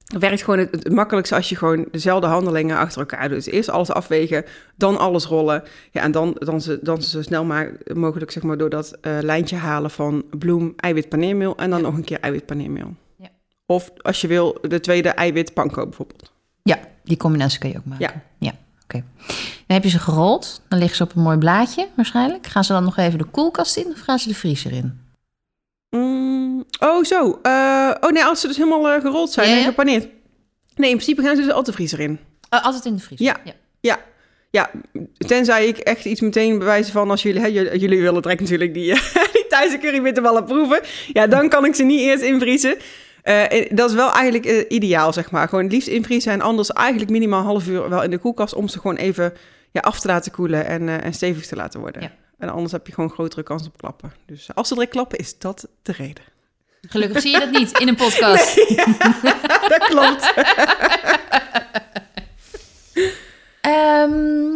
werkt gewoon het, het makkelijkste als je gewoon dezelfde handelingen achter elkaar doet. Dus eerst alles afwegen, dan alles rollen. Ja, en dan, dan, ze, dan zo snel maar mogelijk zeg maar, door dat eh, lijntje halen van bloem, eiwit, paneermeel. En dan Ja. nog een keer eiwit, paneermeel. Ja. Of als je wil, de tweede eiwit, panko bijvoorbeeld. Ja, die combinatie kun je ook maken. Ja. ja oké. Dan heb je ze gerold. Dan liggen ze op een mooi blaadje waarschijnlijk. Gaan ze dan nog even de koelkast in of gaan ze de vriezer in? Mm, oh, zo. Eh, oh nee, als ze dus helemaal eh, gerold zijn Ja, en ja. gepaneerd. Nee, in principe gaan ze dus altijd de vriezer in. Oh, altijd in de vriezer? Ja. Ja, ja, tenzij ik echt iets meteen bewijzen van als jullie, hè, jullie, willen direct natuurlijk die, (laughs) die Thaise proeven. Ja, dan kan ik ze niet eerst invriezen. En dat is wel eigenlijk ideaal, zeg maar. Gewoon het liefst invriezen en anders eigenlijk minimaal een half uur wel in de koelkast om ze gewoon even ja, af te laten koelen en, en stevig te laten worden. Ja. En anders heb je gewoon grotere kans op klappen. Dus als ze direct klappen, is dat de reden. Gelukkig zie je dat niet in een podcast. (laughs) dat klopt. (laughs) Ehm,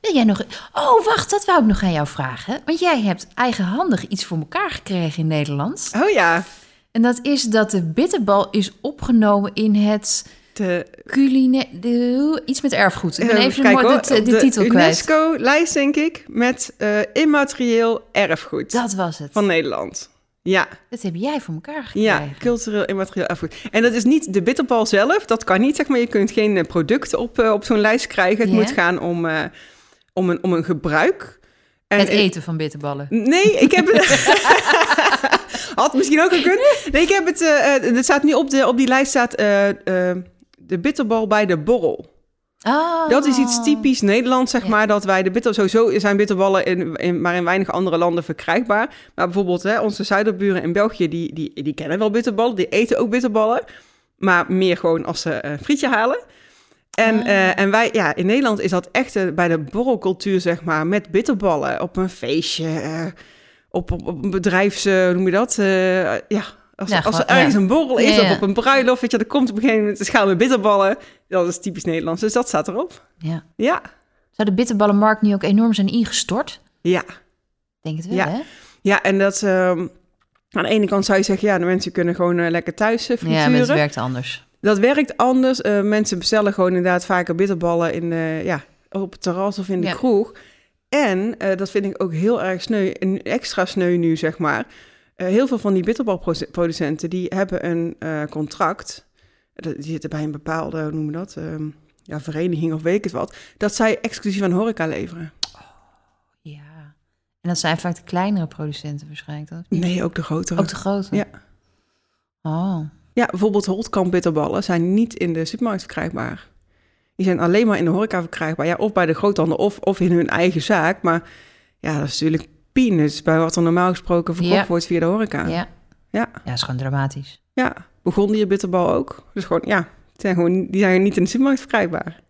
wil jij nog... Oh, wacht, dat wou ik nog aan jou vragen. Want jij hebt eigenhandig iets voor elkaar gekregen in Nederland. Oh ja, En dat is dat de bitterbal is opgenomen in het de, culinaire... de- Iets met erfgoed. Ik ben eh, even kijk de, de, op de titel kwijt. UNESCO-lijst, denk ik, met eh, immaterieel erfgoed. Dat was het. van Nederland. Ja, Dat heb jij voor elkaar gekregen. ja, cultureel immaterieel erfgoed. En dat is niet de bitterbal zelf, dat kan niet, zeg maar. Je kunt geen eh, product op, eh, op zo'n lijst krijgen. Het moet gaan om, eh, om, een, om een gebruik. En Het eten van bitterballen. Nee, ik heb het... (laughs) Had misschien ook gekund. Nee, ik heb het... eh, eh, er staat nu op, de, op die lijst staat eh, eh, de bitterbal bij de borrel. Oh. Dat is iets typisch Nederlands, zeg Ja. maar, dat wij de bitter... Sowieso zijn bitterballen in, in, maar in weinig andere landen verkrijgbaar. Maar bijvoorbeeld hè, onze zuiderburen in België, die, die, die kennen wel bitterballen. Die eten ook bitterballen. Maar meer gewoon als ze een frietje halen. En, Ah. eh, en wij, ja, in Nederland is dat echt eh, bij de borrelcultuur, zeg maar, met bitterballen op een feestje, eh, op, op, een bedrijfs, hoe noem je dat? Ja, als, Ja, als er ergens ja. een borrel is Ja, of op een bruiloft, weet je, er komt op een gegeven moment een schaal met bitterballen. Dat is typisch Nederlands, dus dat staat erop. Ja. Ja, Zou de bitterballenmarkt nu ook enorm zijn ingestort? ja. Denk het wel, Ja. hè? Ja, en dat ehm, aan de ene kant zou je zeggen, ja, de mensen kunnen gewoon eh, lekker thuis uh, Ja, frituren. het werkt anders. Dat werkt anders. Eh, mensen bestellen gewoon inderdaad vaker bitterballen in, de, ja, op het terras of in de Ja. kroeg. En eh, dat vind ik ook heel erg sneu, en extra sneu nu, zeg maar. Eh, heel veel van die bitterbalproducenten, die hebben een eh, contract. Dat- Die zitten bij een bepaalde, hoe noemen we dat? Ehm, ja, vereniging of weet ik het wat. Dat zij exclusief aan horeca leveren. Ja. En dat zijn vaak de kleinere producenten waarschijnlijk. niet? Nee, ook de grotere. Ook de grote? Ja. Oh. Ja, bijvoorbeeld Holtkamp bitterballen zijn niet in de supermarkt verkrijgbaar. Die zijn alleen maar in de horeca verkrijgbaar. Ja, of bij de groothandel of, of in hun eigen zaak. Maar ja, dat is natuurlijk peanuts bij wat er normaal gesproken verkocht Ja. wordt via de horeca. Ja. Ja. Ja, is gewoon dramatisch. Ja, begon die bitterbal ook. Dus gewoon, ja, die zijn, gewoon, die zijn niet in de supermarkt verkrijgbaar.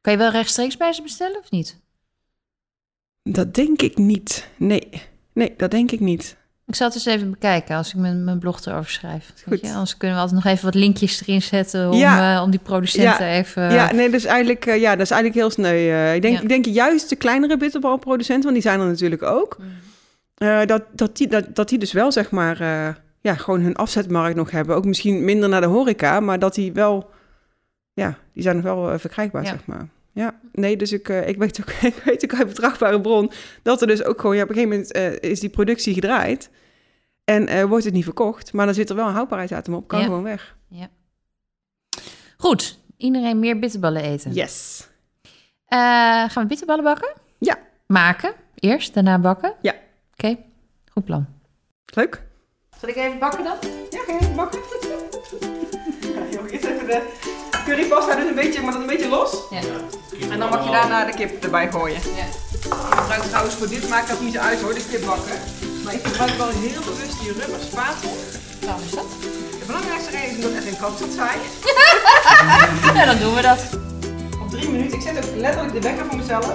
Kan je wel rechtstreeks bij ze bestellen of niet? Dat denk ik niet. Nee, nee, dat denk ik niet. Ik zal het eens even bekijken als ik mijn, mijn blog erover schrijf. Goed. je? Anders kunnen we altijd nog even wat linkjes erin zetten om, Ja. eh, om die producenten Ja. even... ja, nee, dus eigenlijk, eh, ja, dat is eigenlijk heel sneu. Eh, ik, denk, Ja. ik denk juist de kleinere bitterbalproducenten, want die zijn er natuurlijk ook. Mm. Dat, dat, die, dat, dat die dus wel, zeg maar, ja, gewoon hun afzetmarkt nog hebben. Ook misschien minder naar de horeca, maar dat die wel, ja, die zijn nog wel verkrijgbaar, zeg maar. Ja, nee, dus ik, eh, ik, weet ook, (laughs) ik weet ook uit betrouwbare bron dat er dus ook gewoon, ja, op een gegeven moment eh, is die productie gedraaid en eh, wordt het niet verkocht, maar dan zit er wel een houdbaarheidsdatum op, kan Ja. gewoon weg. Goed, iedereen meer bitterballen eten. Yes. Gaan we bitterballen bakken? Ja. Maken, eerst, daarna bakken? Ja. Oké, goed plan. Leuk. Zal ik even bakken dan? Ja, ga je even bakken? (laughs) Ja, joh, eerst even de currypasta dus een beetje, maar dan een beetje los. Ja. En dan mag je daarna de kip erbij gooien. Ja. Ik gebruik trouwens voor dit maakt dat niet zo uit hoor, de kip bakken. Maar ik gebruik wel heel bewust die rubber spatel. Waarom is dat? De belangrijkste reden is omdat er geen kant zat zijn. (laughs) Ja, dan doen we dat. Op drie minuten. Ik zet ook letterlijk de wekker voor mezelf.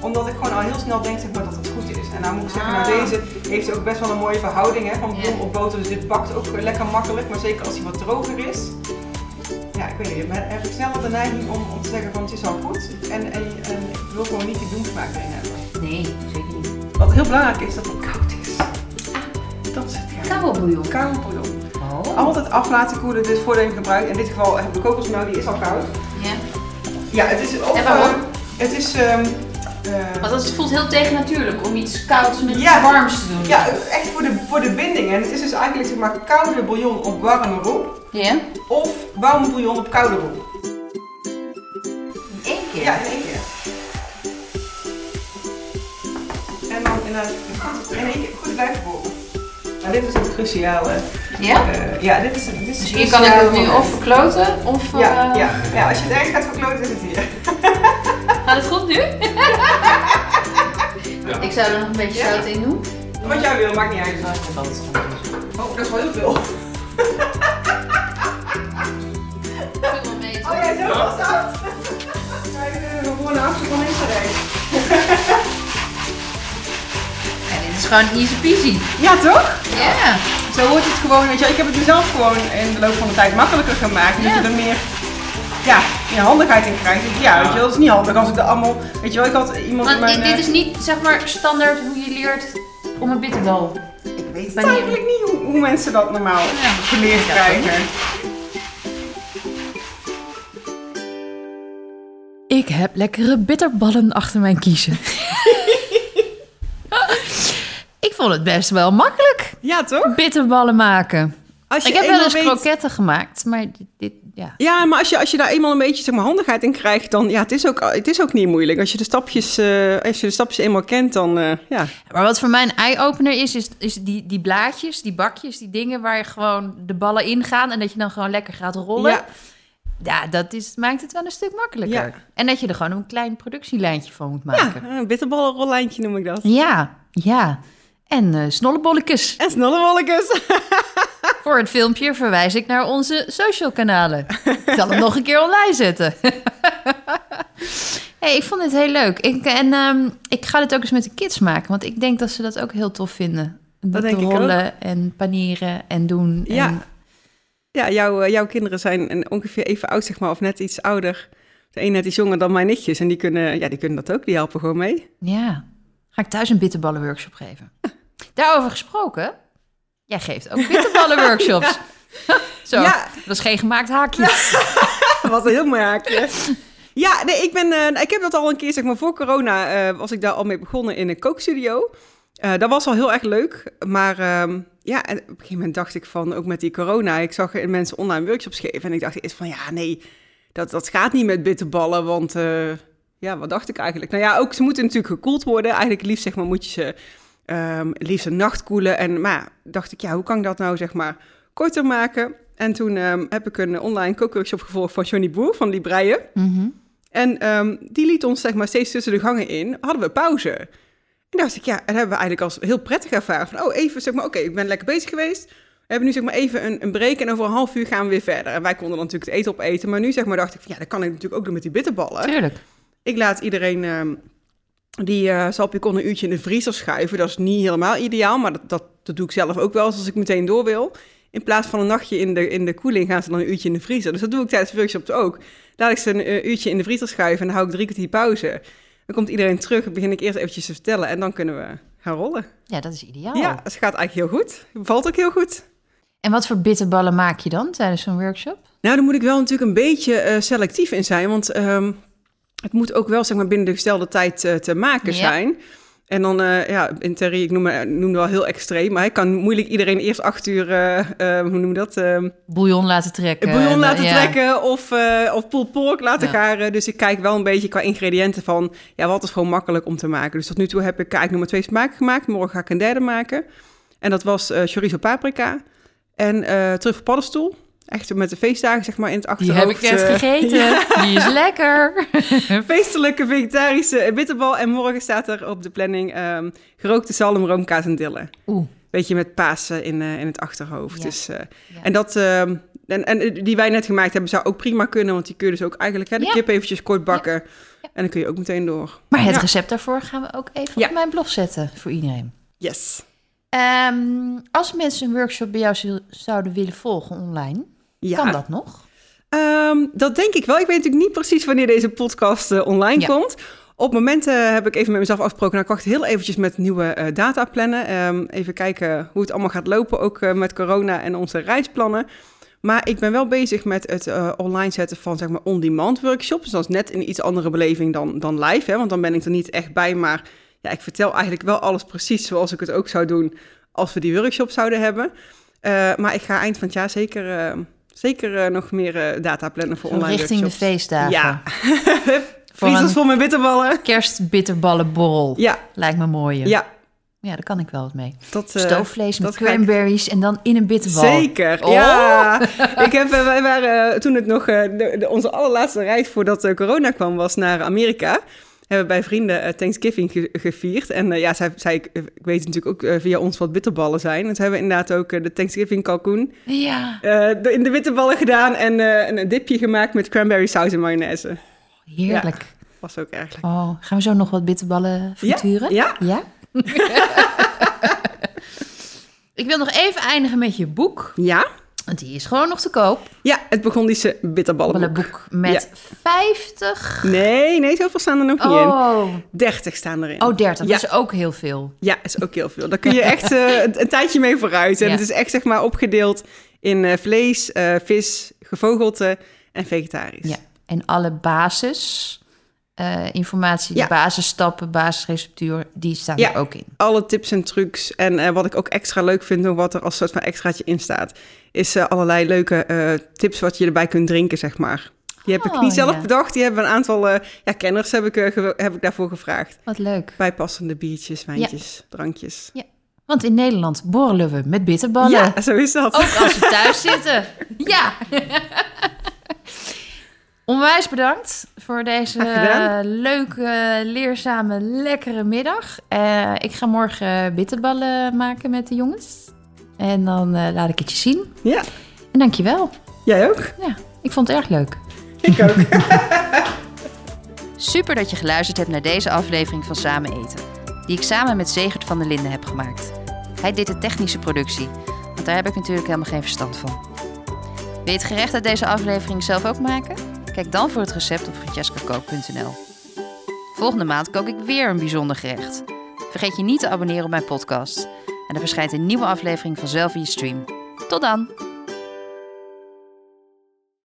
Omdat ik gewoon al heel snel denk zeg maar, dat het goed is. En nou moet ik zeggen, nou, Ah. deze heeft ook best wel een mooie verhouding hè, van bron op boter. Dus dit bakt ook lekker makkelijk. Maar zeker als hij wat droger is. Ja, ik weet niet. Dan heb ik sneller de neiging om, om te zeggen van het is al goed. En, en, en ik wil gewoon niet die bloemsmaak erin hebben. Nee, zeker niet. Wat heel belangrijk is, dat het koud is. Dat is het ja. Koude bouillon. Koude bouillon. Oh. Altijd af laten koelen, dus voordat je hem gebruikt. In dit geval heb ik de kokosmelk, die is al koud. Ja. Ja, het is of, En waarom? eh, het is... eh, Want het voelt heel tegennatuurlijk om iets kouds met Ja. iets warms te doen. ja, echt voor de, voor de binding. En het is dus eigenlijk zeg maar koude bouillon op warme roep. Ja? Of bouillon op koude roep. In één keer? Ja, in één keer. En dan in een, goed, in één keer goed blijven boren. Nou, dit is ook cruciaal. hè. Ja? Eh, ja, dit is, dit is Dus hier kan ik het nu of verkloten of... Ja, eh, ja, ja, als je het erg gaat verkloten is het hier. (laughs) Gaat het goed nu? (laughs) Ik zou er nog een beetje Ja. zout in doen. Wat jij wil, maakt niet uit. Oh, dat is wel heel veel. (laughs) was dat. We gewoon een actie van Instagram. Ja, dit is gewoon easy peasy. Ja, toch? Ja. Zo wordt het gewoon, weet je, ik heb het mezelf gewoon in de loop van de tijd makkelijker gemaakt. Dat Ja. je er meer, ja, meer handigheid in krijgt. Ja, weet je wel, dat is niet handig als ik dat allemaal, weet je wel, ik had iemand in Want mijn... dit eh, is niet, zeg maar, standaard hoe je leert om een bitterbal. Ik weet het eigenlijk niet hoe, hoe mensen dat normaal Ja. geleerd krijgen. Ik heb lekkere bitterballen achter mijn kiezen. ik vond het best wel makkelijk, Ja, toch? bitterballen maken. Als je Ik heb wel eens weet- kroketten gemaakt, maar dit, dit- ja. Ja, maar als je, als je daar eenmaal een beetje zeg maar, handigheid in krijgt, dan ja, het is ook, het is ook niet moeilijk. Als je de stapjes, eh, als je de stapjes eenmaal kent, dan eh, ja. Maar wat voor mij een eye-opener is, is, is die, die blaadjes, die bakjes, die dingen waar je gewoon de ballen in gaan en dat je dan gewoon lekker gaat rollen. Ja. Ja, dat is, maakt het wel een stuk makkelijker. Ja. En dat je er gewoon een klein productielijntje van moet maken. Ja, een bitterballenrollijntje noem ik dat. Ja, ja. En eh snollebolletjes. En snollebolletjes. (laughs) Voor het filmpje verwijs ik naar onze social kanalen. Ik zal hem nog een keer online zetten. (laughs) hey, ik vond het heel leuk. Ik, en ehm, ik ga dit ook eens met de kids maken, want ik denk dat ze dat ook heel tof vinden. Dat rollen en panieren en doen. Ja. En, Ja, jouw, eh, jouw kinderen zijn ongeveer even oud, zeg maar, of net iets ouder. De een net iets jonger dan mijn nichtjes. En die kunnen, ja, die kunnen dat ook. Die helpen gewoon mee. ja. Ga ik thuis een bitterballenworkshop geven. Daarover gesproken, jij geeft ook bitterballenworkshops. (laughs) (laughs) Zo, Ja. dat is geen gemaakt haakje. (laughs) Wat een heel mooi haakje. Ja, nee, ik, ben, eh, ik heb dat al een keer, zeg maar, voor corona eh, was ik daar al mee begonnen in een kookstudio. Eh, dat was al heel erg leuk. Maar ehm, ja, en op een gegeven moment dacht ik van, ook met die corona, ik zag er mensen online workshops geven. En ik dacht eerst van, ja, nee, dat, dat gaat niet met bitterballen, want eh, ja, wat dacht ik eigenlijk? Nou ja, ook ze moeten natuurlijk gekoeld worden. Eigenlijk liefst, zeg maar, moet je ze ehm, liefst een nacht koelen. En maar ja, dacht ik, ja, hoe kan ik dat nou, zeg maar, korter maken? En toen ehm, heb ik een online kookworkshop gevolgd van Johnny Boer van Libreien. Mhm. En die liet ons zeg maar steeds tussen de gangen in, hadden we pauze. En dacht ik, ja, en hebben we eigenlijk als heel prettig ervaren. Van, oh, even zeg maar, oké, ik ben lekker bezig geweest. We hebben nu zeg maar even een, een break en over een half uur gaan we weer verder. En wij konden dan natuurlijk het eten opeten. Maar nu zeg maar dacht ik, van, ja, dat kan ik natuurlijk ook doen met die bitterballen. Tuurlijk. Ik laat iedereen ehm, die uh, salpicon een uurtje in de vriezer schuiven. Dat is niet helemaal ideaal, maar dat, dat, dat doe ik zelf ook wel eens als ik meteen door wil. In plaats van een nachtje in de, in de koeling gaan ze dan een uurtje in de vriezer. Dus dat doe ik tijdens de workshops ook. Laat ik ze een uh, uurtje in de vriezer schuiven en dan hou ik drie kwartier pauze. Dan komt iedereen terug, dan begin ik eerst eventjes te vertellen en dan kunnen we gaan rollen. Ja, dat is ideaal. Ja, het gaat eigenlijk heel goed. Bevalt ook heel goed. En wat voor bitterballen maak je dan tijdens zo'n workshop? Nou, daar moet ik wel natuurlijk een beetje uh, selectief in zijn, want um, het moet ook wel zeg maar, binnen de gestelde tijd uh, te maken ja. zijn. En dan, uh, ja, in Terry, ik noem, noem wel heel extreem, maar hij kan moeilijk iedereen eerst acht uur, uh, uh, hoe noem je dat? bouillon laten trekken. Bouillon laten ja. trekken of, of pulled pork laten ja. garen. Dus ik kijk wel een beetje qua ingrediënten van, ja, wat is gewoon makkelijk om te maken. Dus tot nu toe heb ik eigenlijk nog maar twee smaken gemaakt. Morgen ga ik een derde maken. En dat was chorizo paprika en uh, paddenstoel. Echt met de feestdagen, zeg maar, in het achterhoofd. Die heb ik net gegeten. (laughs) Ja. Die is lekker. (laughs) Feestelijke vegetarische bitterbal. En morgen staat er op de planning um, gerookte zalm, roomkaas en dille. Oeh. Beetje met Pasen in, uh, in het achterhoofd. Ja. Dus, uh, ja. En dat... Uh, en, en die wij net gemaakt hebben, zou ook prima kunnen. Want die kun je dus ook eigenlijk hè, de kip eventjes kort bakken. En dan kun je ook meteen door. Maar het recept daarvoor gaan we ook even op mijn blog zetten voor iedereen. Yes. Um, als mensen een workshop bij jou zouden willen volgen online, ja. kan dat nog? Um, dat denk ik wel. Ik weet natuurlijk niet precies wanneer deze podcast uh, online ja. komt. Op momenten heb ik even met mezelf afgesproken. Nou, ik wacht heel eventjes met nieuwe uh, data plannen. Um, even kijken hoe het allemaal gaat lopen, ook uh, met corona en onze reisplannen. Maar ik ben wel bezig met het uh, online zetten van zeg maar on-demand workshops. Dus dat is net een iets andere beleving dan, dan live. Hè? Want dan ben ik er niet echt bij, maar ja, ik vertel eigenlijk wel alles precies zoals ik het ook zou doen als we die workshop zouden hebben. Maar ik ga eind van het jaar zeker, uh, zeker uh, nog meer data plannen voor online richting workshops. de feestdagen. Ja. (laughs) (laughs) Vriezels voor mijn bitterballen. Kerstbitterballenborrel. Ja. Lijkt me mooi. Ja. Ja, daar kan ik wel wat mee. Dat, Stoofvlees met cranberries ik... en dan in een bitterbal. Zeker, oh. ja. (laughs) ik heb, wij waren toen het nog de, de, onze allerlaatste reis voordat corona kwam was naar Amerika hebben bij vrienden uh, Thanksgiving ge gevierd. En uh, ja, zij, zij, ik weet natuurlijk ook uh, via ons wat bitterballen zijn. Ze hebben inderdaad ook de Thanksgiving kalkoen ja. in de bitterballen gedaan. En een dipje gemaakt met cranberry saus en mayonaise. Heerlijk. Ja, was ook erg lekker. Oh, gaan we zo nog wat bitterballen frituren? Ja. Ja? ja? (laughs) ik wil nog even eindigen met je boek. Ja. Die is gewoon nog te koop. Ja, het Burgondische bitterballenboek. met ja. 50... Nee, nee, zoveel staan er nog niet oh. in. 30 staan erin. Oh, 30. Ja. Dat is ook heel veel. Ja, is ook heel veel. Daar kun je echt uh, (laughs) een, een, tijdje mee vooruit. En ja. het is echt zeg maar opgedeeld in uh, vlees, uh, vis, gevogelte en vegetarisch. Ja, en alle basis... Uh, informatie, de basisstappen, basisreceptuur, die staan ja, er ook in. alle tips en trucs. En uh, wat ik ook extra leuk vind, wat er als soort van extraatje in staat, is uh, allerlei leuke tips wat je erbij kunt drinken, zeg maar. Die heb oh, ik niet zelf ja. bedacht. Die hebben een aantal ja, kenners heb ik, heb ik daarvoor gevraagd. Wat leuk. Bijpassende biertjes, wijntjes, drankjes. Ja. Want in Nederland borrelen we met bitterballen. Ja, zo is dat. Ook als we thuis (laughs) zitten. Ja. (laughs) onwijs bedankt voor deze eh, leuke, leerzame, lekkere middag. Eh, ik ga morgen bitterballen maken met de jongens. En dan eh, laat ik het je zien. Ja, En dankjewel. jij ook? Ja, ik vond het erg leuk. Ik ook. (laughs) Super dat je geluisterd hebt naar deze aflevering van Samen Eten. Die ik samen met Zegert van der Linden heb gemaakt. Hij deed de technische productie, want daar heb ik natuurlijk helemaal geen verstand van. Wil je het gerecht uit deze aflevering zelf ook maken? Kijk dan voor het recept op francescakook.nl. Volgende maand kook ik weer een bijzonder gerecht. Vergeet je niet te abonneren op mijn podcast. En er verschijnt een nieuwe aflevering vanzelf in je stream. Tot dan!